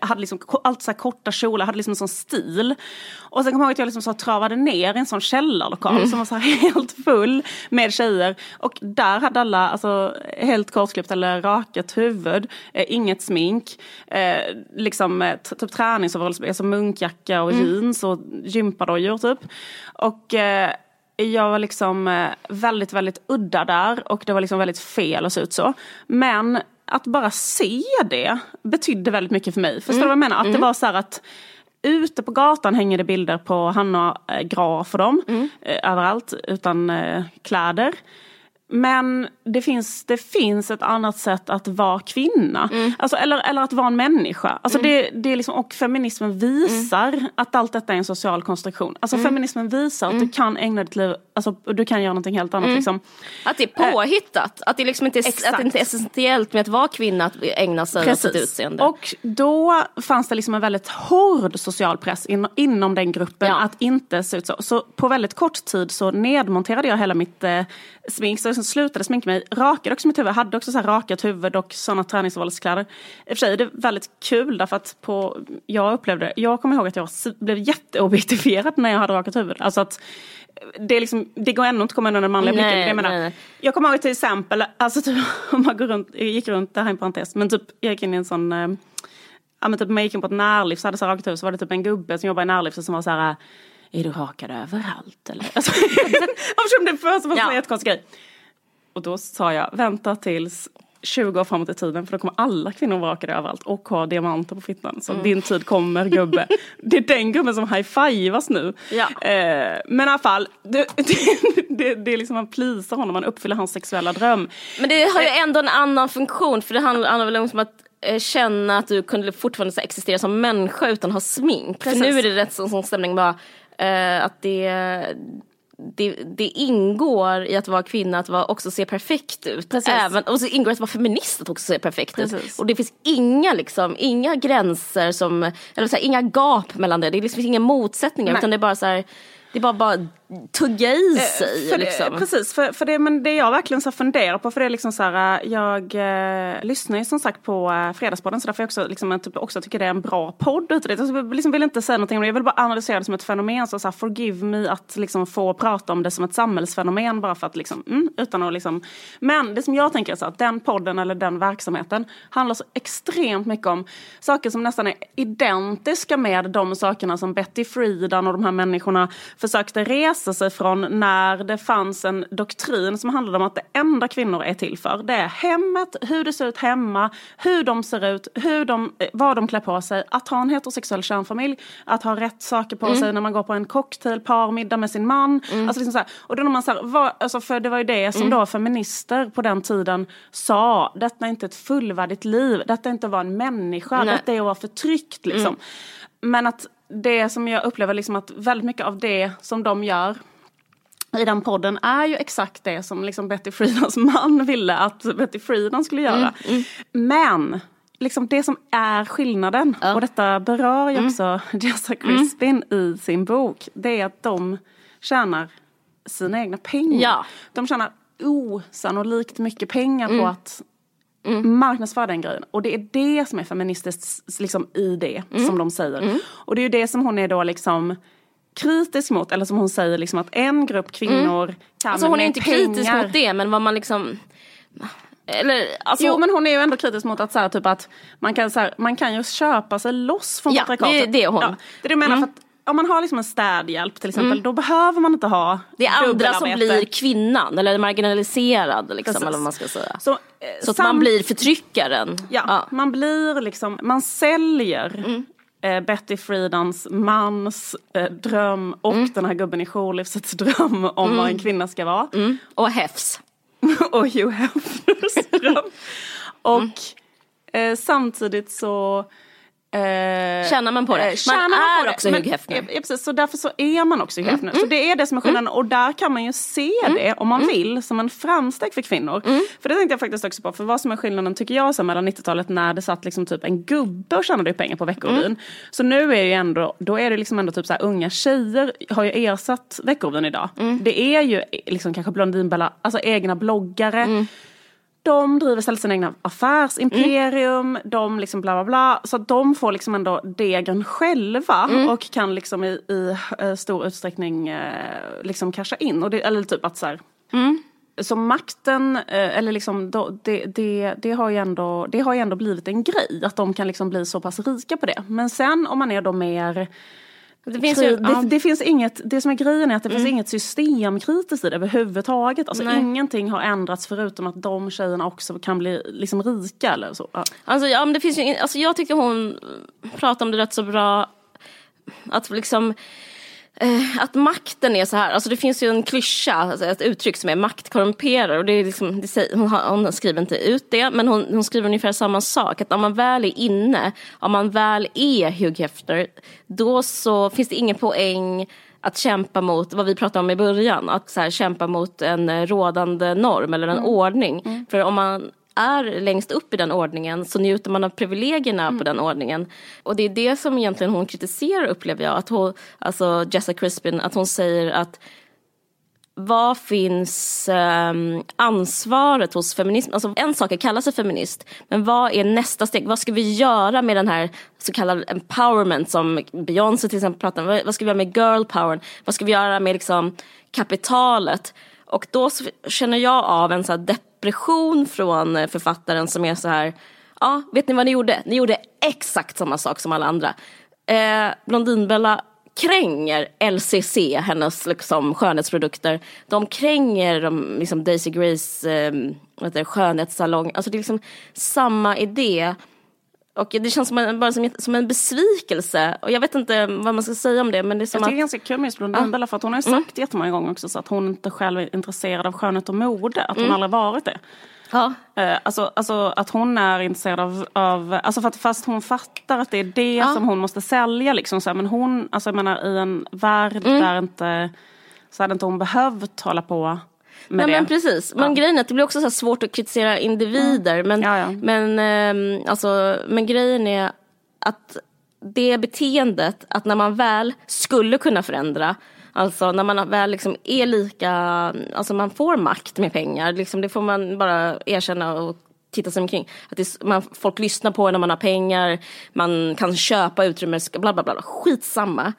C: jag hade liksom allt så här korta kjolar, hade liksom en sån stil. Och sen kom jag ihåg att jag liksom så travade ner i en sån källarlokal som var så här *laughs* helt full med tjejer. Och där hade alla alltså, helt kortklippt eller rakat huvud, eh, inget smink, eh, liksom eh, typ träningsoverall, alltså munkjacka och jeans och gympadojor typ. Och eh, jag var liksom eh, väldigt, väldigt udda där och det var liksom väldigt fel att se ut så. Men att bara se det betydde väldigt mycket för mig. Förstår du vad jag menar? Att det var så här att Ute på gatan hänger det bilder på Hanna eh, Graf och dem. Eh, överallt utan eh, kläder. Men det finns, det finns ett annat sätt att vara kvinna. Alltså, eller, eller att vara en människa. Alltså det, det är liksom, och feminismen visar att allt detta är en social konstruktion. Alltså feminismen visar att du kan ägna ditt liv, alltså, du kan göra någonting helt annat. Liksom.
B: Att det är påhittat. Att det liksom inte är,
C: Exakt.
B: att det inte är essentiellt med att vara kvinna att ägna sig åt sitt utseende.
C: Och då fanns det liksom en väldigt hård social press in, inom den gruppen
B: Ja.
C: att inte se ut så. Så på väldigt kort tid så nedmonterade jag hela mitt eh, smink. Så liksom slutade sminka mig, rakade också mitt huvud, hade också så här rakat huvud och sådana träningsoverallskläder. I och för sig är det väldigt kul därför att på, jag upplevde, jag kommer ihåg att jag blev jätteobjektifierad när jag hade rakat huvud. Alltså att det, är liksom, det går ändå inte att komma undan den manliga blicken. Jag, menar,
B: nej, nej.
C: jag kommer ihåg till exempel, alltså typ, *laughs* om man går runt, gick runt, det här är en parentes, men typ jag gick in i en sån eh, Ja men typ man gick in på ett närlift så hade så rakat huvud så var det typ en gubbe som jobbade i närliftet som var så här Är du rakad överallt eller? *laughs* Alltså, det först var
B: Ja.
C: en jättekonstig grej. Och då sa jag vänta tills 20 år framåt i tiden för då kommer alla kvinnor vara rakade överallt och ha diamanter på fittan. Så din tid kommer gubbe. *laughs* det är den gubben som high-fivas nu.
B: Ja.
C: Eh, men i alla fall, det, *laughs* det, det, det är liksom man plisar honom, man uppfyller hans sexuella dröm.
B: Men det har ju ändå en annan funktion för det handlar, handlar väl om att eh, känna att du kunde fortfarande existera som människa utan att ha smink.
C: Precis.
B: För nu är det rätt sån, sån stämning bara eh, att det, det, det ingår i att vara kvinna att vara, också se perfekt ut.
C: Precis.
B: Även, och så ingår det att vara feminist att också se perfekt ut.
C: Precis.
B: Och det finns inga, liksom, inga gränser som, eller så här, inga gap mellan det. Det är liksom inga motsättningar
C: Nej.
B: utan det är bara så här, det är bara, bara tugga i sig.
C: För det,
B: liksom.
C: Precis, för, för det, men det jag verkligen så funderar på, för det är liksom så här, äh, jag eh, lyssnar ju som sagt på eh, Fredagspodden så därför jag också, liksom, typ också tycker det är en bra podd. Det. Jag liksom vill inte säga någonting om det, jag vill bara analysera det som ett fenomen. Så, så här, forgive me att liksom, få prata om det som ett samhällsfenomen bara för att liksom, mm, utan att liksom. Men det som jag tänker är så att den podden eller den verksamheten handlar så extremt mycket om saker som nästan är identiska med de sakerna som Betty Friedan och de här människorna försökte resa sig från när det fanns en doktrin som handlade om att det enda kvinnor är till för det är hemmet, hur det ser ut hemma, hur de ser ut, hur de, eh, vad de klär på sig, att ha en heterosexuell kärnfamilj, att ha rätt saker på sig när man går på en cocktail, parmiddag med sin man. Alltså liksom så här. Och då när man så här, vad, alltså för det var ju det som då feminister på den tiden sa, detta är inte ett fullvärdigt liv, detta är inte att vara en människa,
B: Nej.
C: detta är att vara förtryckt liksom. Men att det som jag upplever liksom att väldigt mycket av det som de gör i den podden är ju exakt det som liksom Betty Friedans man ville att Betty Friedan skulle göra. Men liksom det som är skillnaden, och detta berör ju också *laughs* Jessa Crispin i sin bok, det är att de tjänar sina egna pengar.
B: Ja.
C: De tjänar osannolikt mycket pengar på att marknadsföra den grejen. Och det är det som är feministiskt liksom, i det, som de säger. Och det är ju det som hon är då liksom kritisk mot, eller som hon säger liksom att en grupp kvinnor kan
B: Alltså hon är inte
C: pengar...
B: kritisk mot det men vad man liksom eller alltså,
C: Jo men hon är ju ändå kritisk mot att, så här, typ att man, kan, så här, man kan ju köpa sig loss från
B: Ja,
C: patriarkatet.
B: det är det hon.
C: Ja, det är det jag menar för att om man har liksom en städhjälp till exempel då behöver man inte ha
B: det är andra som blir kvinnan eller marginaliserad liksom,
C: Precis.
B: eller vad man ska säga.
C: Så, eh,
B: Så att man blir förtryckaren.
C: Ja, man blir liksom, man säljer eh, Betty Friedans mans eh, dröm och
B: Mm.
C: den här gubben i jourlivsets dröm om vad en kvinna ska vara.
B: Mm. Och Hefs. *laughs*
C: och Hugh Hefners dröm. *laughs* Och eh, samtidigt så Eh,
B: Tjänar man på det?
C: eh,
B: Man
C: tjänar
B: är
C: det.
B: också
C: Men-
B: Hugh Hefner.
C: Ja, precis, så därför så är man också Hugh Hefner. Så det är det som är skillnaden. Och där kan man ju se det, om man vill, som en framsteg för kvinnor. För det tänkte jag faktiskt också på. För vad som är skillnaden tycker jag så mellan 90-talet när det satt liksom typ en gubbe och tjänade pengar på Veckorevyn. Så nu är ju ändå, då är det liksom ändå typ så här, unga tjejer har ju ersatt Veckorevyn idag. Det är ju liksom kanske Blondinbella, alltså egna bloggare. De driver istället sin egna affärsimperium, de liksom bla bla bla. Så att de får liksom ändå degen själva och kan liksom i, i eh, stor utsträckning eh, liksom casha in. Och det, eller typ att så här, Så makten, eh, eller liksom, det, det, det, har ju ändå, det har ju ändå blivit en grej. Att de kan liksom bli så pass rika på det. Men sen om man är då mer
B: Det finns ju,
C: det, det finns inget, det som är grejen är att det finns inget systemkritiskt i det överhuvudtaget. Alltså
B: Nej.
C: ingenting har ändrats förutom att de tjejerna också kan bli liksom rika eller så. Ja.
B: Alltså, ja, men det finns ju, in- alltså, jag tyckte hon pratade om det rätt så bra. Att liksom att makten är så här, alltså det finns ju en klyscha, alltså ett uttryck som är makt korrumperar och det är liksom, det säger, hon, har, hon skriver inte ut det men hon, hon skriver ungefär samma sak, att om man väl är inne, om man väl är Hugh Hefner, då så finns det ingen poäng att kämpa mot vad vi pratade om i början, att så här, kämpa mot en eh, rådande norm eller en ordning. För om man är längst upp i den ordningen så njuter man av privilegierna på den ordningen. Och det är det som egentligen hon kritiserar upplever jag, att hon, alltså Jessica Crispin, att hon säger att vad finns ehm, ansvaret hos feminism? Alltså en sak är att kalla sig feminist, men vad är nästa steg? Vad ska vi göra med den här så kallad empowerment som Beyoncé till exempel pratar om? Vad ska vi göra med girl power? Vad ska vi göra med liksom kapitalet? Och då känner jag av en så här depression från eh, författaren som är så här, ja, vet ni vad ni gjorde? Ni gjorde exakt samma sak som alla andra. Eh, Blondinbella kränger LCC, hennes liksom, skönhetsprodukter. De kränger de, liksom Daisy Grace eh, skönhetssalong. Alltså det är liksom samma idé. Och det känns som en, bara som, som en besvikelse. Och jag vet inte vad man ska säga om det. Men det är som
C: Jag tycker det är
B: att,
C: ganska kul med just Blondinbella för att hon har ju sagt jättemånga gånger också så att hon inte själv är intresserad av skönhet och mode. Att hon aldrig varit det.
B: ja,
C: Eh, alltså, alltså att hon är intresserad av, av alltså för att fast hon fattar att det är det
B: Ja.
C: som hon måste sälja liksom så här, men hon, alltså jag menar i en värld
B: Mm.
C: där inte, så hade inte hon behövt hålla på
B: Nej,
C: det.
B: men precis. Men grejen är att det blir också så svårt att kritisera individer. Men,
C: Ja, ja.
B: Men, ehm, alltså, men grejen är att det beteendet, att när man väl skulle kunna förändra, alltså när man väl liksom är lika, alltså man får makt med pengar, liksom, det får man bara erkänna och titta sig omkring. Att är- man, folk lyssnar på när man har pengar, man kan köpa utrymme, bla bla bla, skitsamma.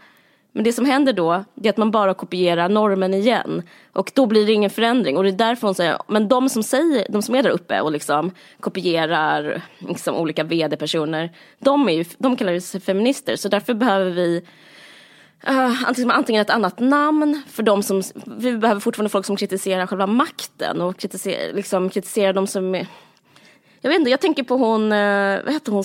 B: Men det som händer då, är att man bara kopierar normen igen. Och då blir det ingen förändring. Och det är därför hon säger, men de som säger, de som är där uppe och liksom kopierar liksom olika vd-personer, de, är ju, de kallar sig feminister. Så därför behöver vi Uh, antingen, antingen ett annat namn för de som, vi behöver fortfarande folk som kritiserar själva makten och kritiserar, liksom, kritiserar de som är, jag vet inte, jag tänker på hon, uh, vad heter hon,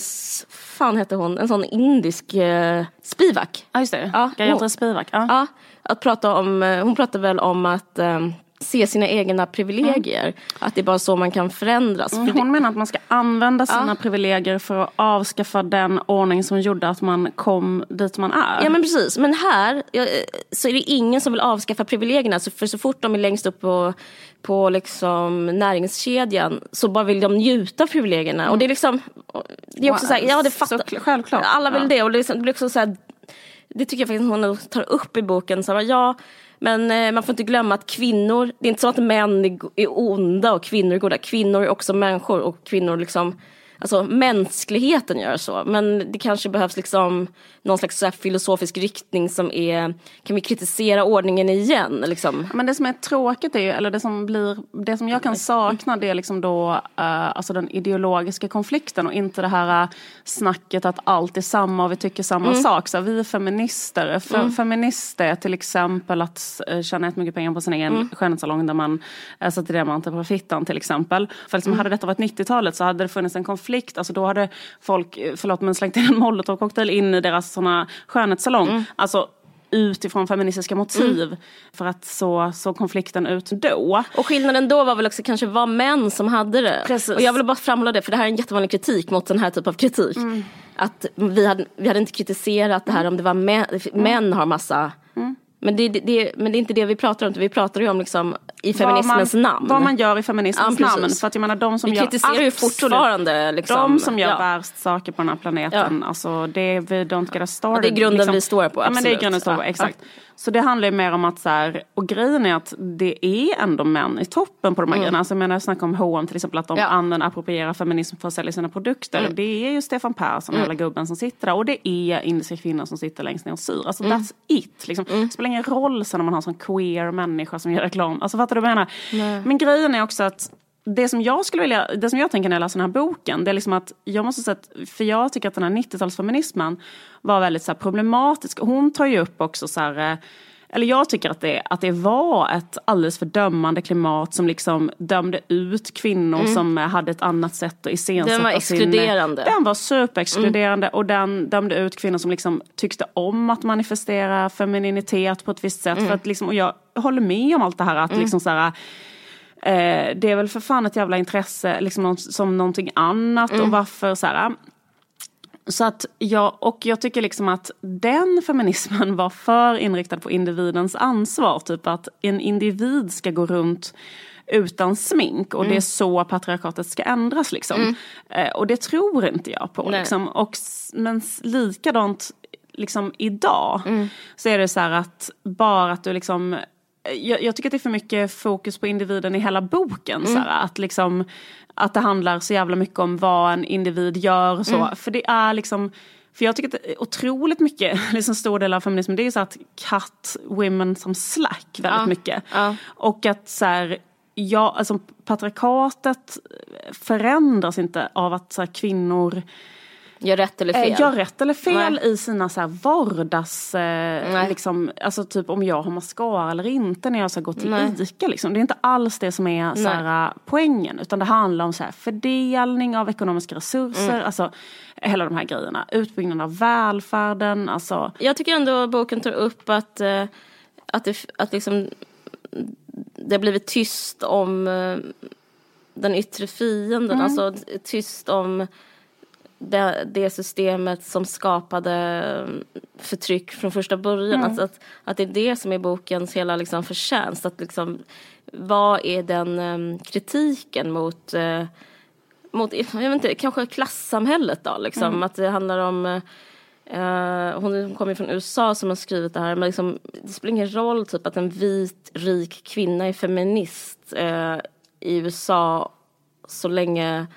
B: fan heter hon, en sån indisk uh, Spivak.
C: Ja just det,
B: Ja,
C: Gayatri Spivak. Ja.
B: Ja, att prata om, eh, hon pratar väl om att eh, se sina egna privilegier. Att det är bara så man kan förändras. För det,
C: Hon menar att man ska använda sina privilegier för att avskaffa den ordning som gjorde att man kom dit man är.
B: ja men precis, men här ja, så är det ingen som vill avskaffa privilegierna. För så fort de är längst upp på, på liksom näringskedjan så bara vill de njuta av privilegierna. Och det är liksom, det är också så här, ja det fattar,
C: Så- självklart.
B: alla vill
C: Ja.
B: det. Och det, liksom, det blir också så här, det tycker jag faktiskt hon tar upp i boken. Så här, ja, men eh, man får inte glömma att kvinnor, det är inte så att män är, är onda och kvinnor är goda. Kvinnor är också människor och kvinnor liksom, alltså mänskligheten gör så. Men det kanske behövs liksom någon slags filosofisk riktning som är, kan vi kritisera ordningen igen? Liksom?
C: Men det som är tråkigt är ju, eller det som blir, det som jag kan sakna det är liksom då eh, alltså den ideologiska konflikten och inte det här uh, snacket att allt är samma och vi tycker samma
B: Mm.
C: sak. Så vi är feminister. Fe, Feminist är till exempel att uh, tjäna jättemycket pengar på sin egen
B: Mm.
C: skönhetssalong där man uh, sätter diamanter på fittan till exempel. För liksom, hade detta varit 90-talet så hade det funnits en konflikt konflikt. Alltså då hade folk, eh, förlåt men slängt in en molotovcocktail in i deras såna skönhetssalong.
B: Mm.
C: Alltså utifrån feministiska motiv. För att så, så konflikten ut då.
B: Och skillnaden då var väl också kanske var män som hade det.
C: Precis.
B: Och jag vill bara framhålla det, för det här är en jättevanlig kritik mot den här typen av kritik. Att vi hade, vi hade inte kritiserat det här om det var män, män har massa Men det, det, det, men det är inte det vi pratar om, vi pratar ju om liksom i feminismens
C: man,
B: namn.
C: Vad man gör i feminismens
B: Ja,
C: namn. För att jag menar de som
B: vi
C: gör
B: kritiserar ju
C: absolut-
B: fortfarande liksom,
C: De som gör
B: ja.
C: värst saker på den här planeten, alltså det är we don't get us started.
B: Ja, det är grunden vi står på,
C: Ja, men det är
B: absolut.
C: grunden vi står på,
B: Ja,
C: exakt. Så det handlar ju mer om att så här, och grejen är att det är ändå män i toppen på de här grejerna. Alltså jag menar jag snackar om H&M till exempel, att de
B: Mm. Ja.
C: använder, approprierar feminism för att sälja sina produkter.
B: Mm.
C: Det är ju Stefan Persson, hela gubben som sitter där. Och det är indiska kvinnor som sitter längst ner och syr. Alltså
B: Mm.
C: that's it. Liksom. Det spelar ingen roll sen om man har en sån queer människa som gör reklam. Alltså fattar du vad jag menar? Men grejen är också att det som jag skulle vilja, det som jag tänker när jag läser den här boken, det är liksom att jag måste säga att, för jag tycker att den här 90-talsfeminismen var väldigt så problematisk. Hon tar ju upp också så här, eh, eller jag tycker att det, att det var ett alldeles för dömande klimat som liksom dömde ut kvinnor som eh, hade ett annat sätt att iscensätta
B: Den var
C: sin-
B: exkluderande.
C: Den var superexkluderande och den dömde ut kvinnor som liksom tyckte om att manifestera femininitet på ett visst sätt. För att liksom, och jag håller med om allt det här att liksom så här, Eh, det är väl för fan ett jävla intresse liksom, som någonting annat och varför så här. Så att jag, och jag tycker liksom att den feminismen var för inriktad på individens ansvar. Typ att en individ ska gå runt utan smink och det är så patriarkatet ska ändras. Liksom. Eh, och det tror inte jag på.
B: Nej.
C: Liksom. Och, men likadant liksom idag så är det så här att bara att du liksom jag, jag tycker att det är för mycket fokus på individen i hela boken. Så här, att, liksom, att det handlar så jävla mycket om vad en individ gör. och Så. För det är liksom för jag tycker att otroligt mycket, *laughs* liksom stor del av feminismen, det är ju så att cut women som slack väldigt
B: Ja,
C: mycket.
B: ja.
C: Och att så här, ja, alltså patriarkatet förändras inte av att så här, kvinnor
B: Gör rätt eller fel.
C: Eh, Gör rätt eller fel
B: Nej.
C: i sina så här vardags... Eh, liksom, alltså typ om jag har mascara eller inte när jag ska gå till
B: Nej.
C: ICA. Liksom. Det är inte alls det som är så här, eh, poängen. Utan det handlar om så här, fördelning av ekonomiska resurser.
B: Mm.
C: Alltså hela de här grejerna. Utbyggnad av välfärden. Alltså,
B: Jag tycker ändå boken tar upp att, eh, att, det, att liksom, det har blivit tyst om den yttre fienden. Alltså tyst om det, det systemet som skapade eh, förtryck från första början. Alltså att, att det är det som är bokens hela liksom förtjänst. Att liksom, vad är den eh, kritiken mot eh, mot, jag vet inte, kanske klassamhället då liksom. Att det handlar om Eh, hon kommer från USA som har skrivit det här. Men liksom, det spelar ingen roll typ, att en vit, rik kvinna är feminist eh, i USA så länge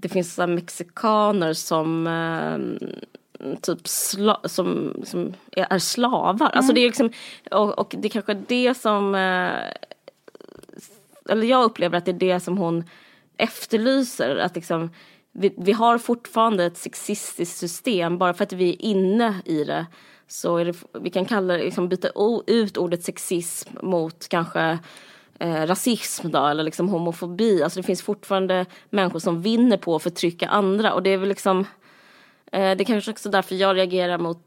B: det finns så mexikaner som eh, typ sla, som, som är, är slavar. Alltså det är liksom, och, och det är kanske det som eh, eller jag upplever att det är det som hon efterlyser. Att liksom, vi, vi har fortfarande ett sexistiskt system, bara för att vi är inne i det. Så är det, vi kan kalla det, liksom byta ut ordet sexism mot kanske eh, rasism då, eller liksom homofobi. Alltså det finns fortfarande människor som vinner på att förtrycka andra. Och det är väl liksom, eh, det är kanske också därför jag reagerar mot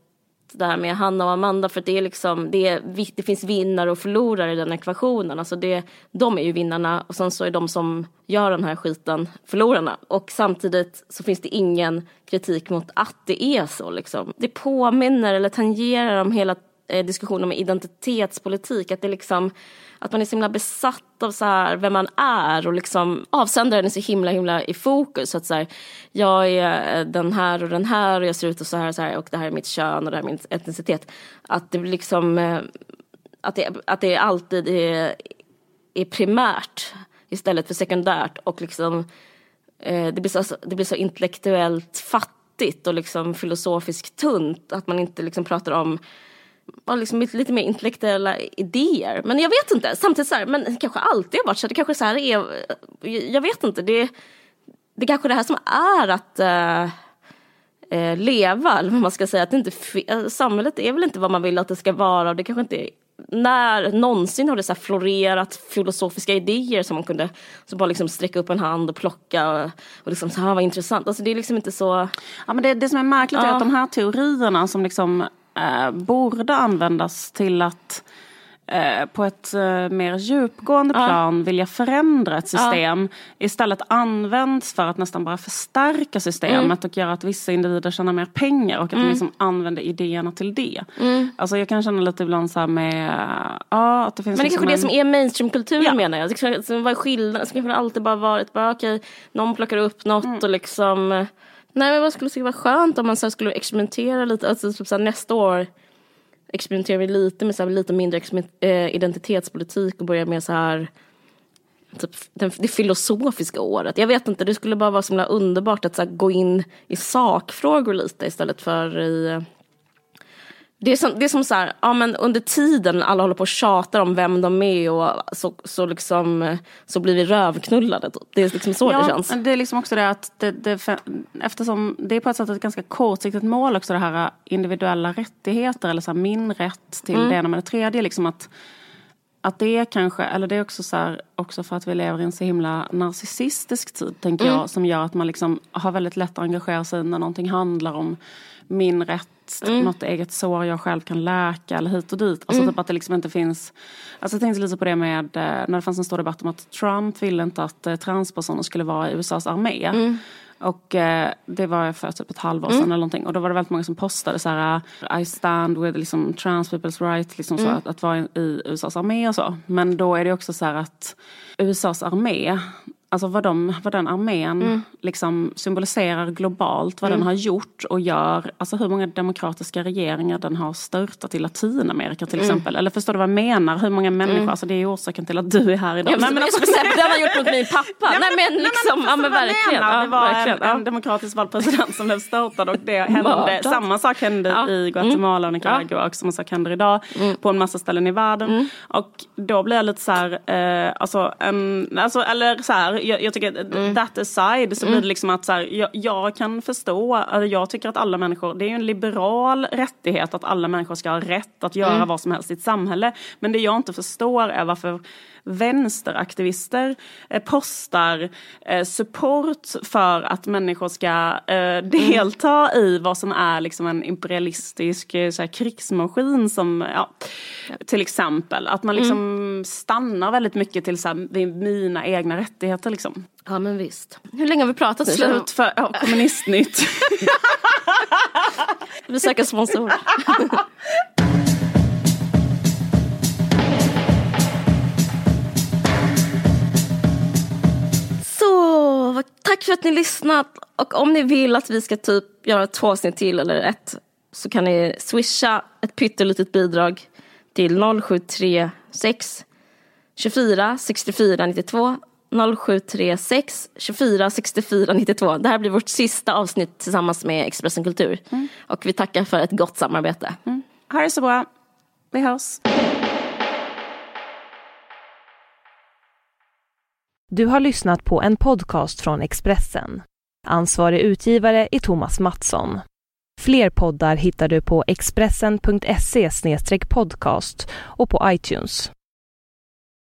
B: det här med Hanna och Amanda för det är liksom, det, är, det finns vinnare och förlorare i den ekvationen. Alltså det, de är ju vinnarna och sen så är de som gör den här skiten förlorarna. Och samtidigt så finns det ingen kritik mot att det är så liksom. Det påminner eller tangerar om hela eh, diskussionen om identitetspolitik. Att det liksom, att man är så himla besatt av så här, vem man är och liksom avsändaren är så himla himla i fokus. Så att så här, jag är eh, den här och den här och jag ser ut och så här och så här och det här är mitt kön och det här är min etnicitet. Att det blir liksom, eh, att det, att det alltid är, är primärt istället för sekundärt och liksom eh, det, blir så, alltså, det blir så intellektuellt fattigt och liksom filosofiskt tunt att man inte liksom pratar om ja, liksom lite mer intellektuella idéer. Men jag vet inte, samtidigt så här, men kanske alltid har varit så. Det kanske så här är, jag vet inte, det, det kanske är det här som är att eh, eh, leva, eller vad man ska säga. Att inte, eh, samhället är väl inte vad man vill att det ska vara och det kanske inte är när någonsin har det så florerat filosofiska idéer som man kunde så bara liksom sträcka upp en hand och plocka och, och liksom så här vad intressant. Alltså det är liksom inte så.
C: Ja, men det, det som är märkligt
B: Ja.
C: är att de här teorierna som liksom eh, borde användas till att eh, på ett eh, mer djupgående
B: Ja.
C: plan vilja förändra ett system istället används för att nästan bara förstärka systemet
B: Mm.
C: och göra att vissa individer tjänar mer pengar och att de liksom använder idéerna till det.
B: Mm.
C: Alltså jag kan känna lite ibland så här med, ja att det finns
B: Men det är
C: liksom
B: kanske det
C: en-
B: som är mainstreamkulturen
C: Ja.
B: menar jag. Det Vad är skillnaden? Det kanske alltid bara varit bara okej, någon plockar upp något
C: Mm.
B: och liksom eh, Nej men vad skulle tycka det var skönt om man så här skulle experimentera lite, alltså typ så här, nästa år experimenterar vi lite med så här, lite mindre eh, identitetspolitik och börjar med så här typ, den, det filosofiska året. Jag vet inte, det skulle bara vara så himla underbart att så här, gå in i sakfrågor lite istället för i det är som, det är som så här, ja men under tiden alla håller på och tjatar om vem de är och så, så liksom så blir vi rövknullade. typ. Det är liksom så det känns.
C: Det är liksom också det att det, det, eftersom det är på ett sätt ett ganska kortsiktigt mål också det här individuella rättigheter eller så här min rätt till
B: Mm.
C: det ena med det tredje. Liksom att, att det är kanske, eller det är också så här, också för att vi lever i en så himla narcissistisk tid tänker
B: Mm.
C: jag som gör att man liksom har väldigt lätt att engagera sig när någonting handlar om min rätt,
B: Mm.
C: något eget sår jag själv kan läka eller hit och dit. Alltså typ att det liksom inte finns, alltså jag tänkte lite på det med eh, när det fanns en stor debatt om att Trump ville inte att eh, transpersoner skulle vara i USAs armé.
B: Mm.
C: Och eh, det var för typ ett halvår sedan eller någonting. Och då var det väldigt många som postade så här I stand with liksom, trans people's right liksom så att, att vara i, i USAs armé och så. Men då är det också så här att USAs armé Alltså vad, de, vad den armén liksom symboliserar globalt, vad den har gjort och gör. Alltså hur många demokratiska regeringar den har störtat i Latinamerika till exempel. Eller förstår du vad jag menar? Hur många människor, alltså det är orsaken till att du är här idag.
B: Jag
C: Nej, men alltså,
B: det har han gjort mot min pappa. Nej men liksom, ja men verkligen. Ja,
C: det var
B: verkligen.
C: en, en
B: Ja.
C: demokratiskt vald president som blev störtad och det hände, samma sak hände
B: Ja.
C: i Guatemala och Nicaragua och samma sak händer idag på en massa ställen i världen. Och då blir jag lite så här, eh, alltså, en, alltså eller så här, jag, jag tycker that aside så blir det liksom att så här, jag, jag kan förstå, alltså, jag tycker att alla människor, det är ju en liberal rättighet att alla människor ska ha rätt att göra vad som helst i ett samhälle. Men det jag inte förstår är varför vänsteraktivister eh, postar eh, support för att människor ska eh, delta i vad som är liksom en imperialistisk så här, krigsmaskin som, ja, till exempel. Att man liksom stannar väldigt mycket till så här, mina egna rättigheter liksom.
B: ja men visst. Hur länge har vi pratat nu?
C: Slut för ja, kommunistnytt. *laughs*
B: Vi söker sponsorer. *laughs* Så, tack för att ni lyssnat. Och om ni vill att vi ska typ göra två avsnitt till eller ett så kan ni swisha ett pyttelitet bidrag till 0736 24 64 92 0736 24 64 92. Det här blir vårt sista avsnitt tillsammans med Expressen Kultur. Och vi tackar för ett gott samarbete.
C: ha det så bra. Vi hörs.
A: Du har lyssnat på en podcast från Expressen. Ansvarig utgivare är Thomas Mattsson. Fler poddar hittar du på expressen.se podcast och på iTunes.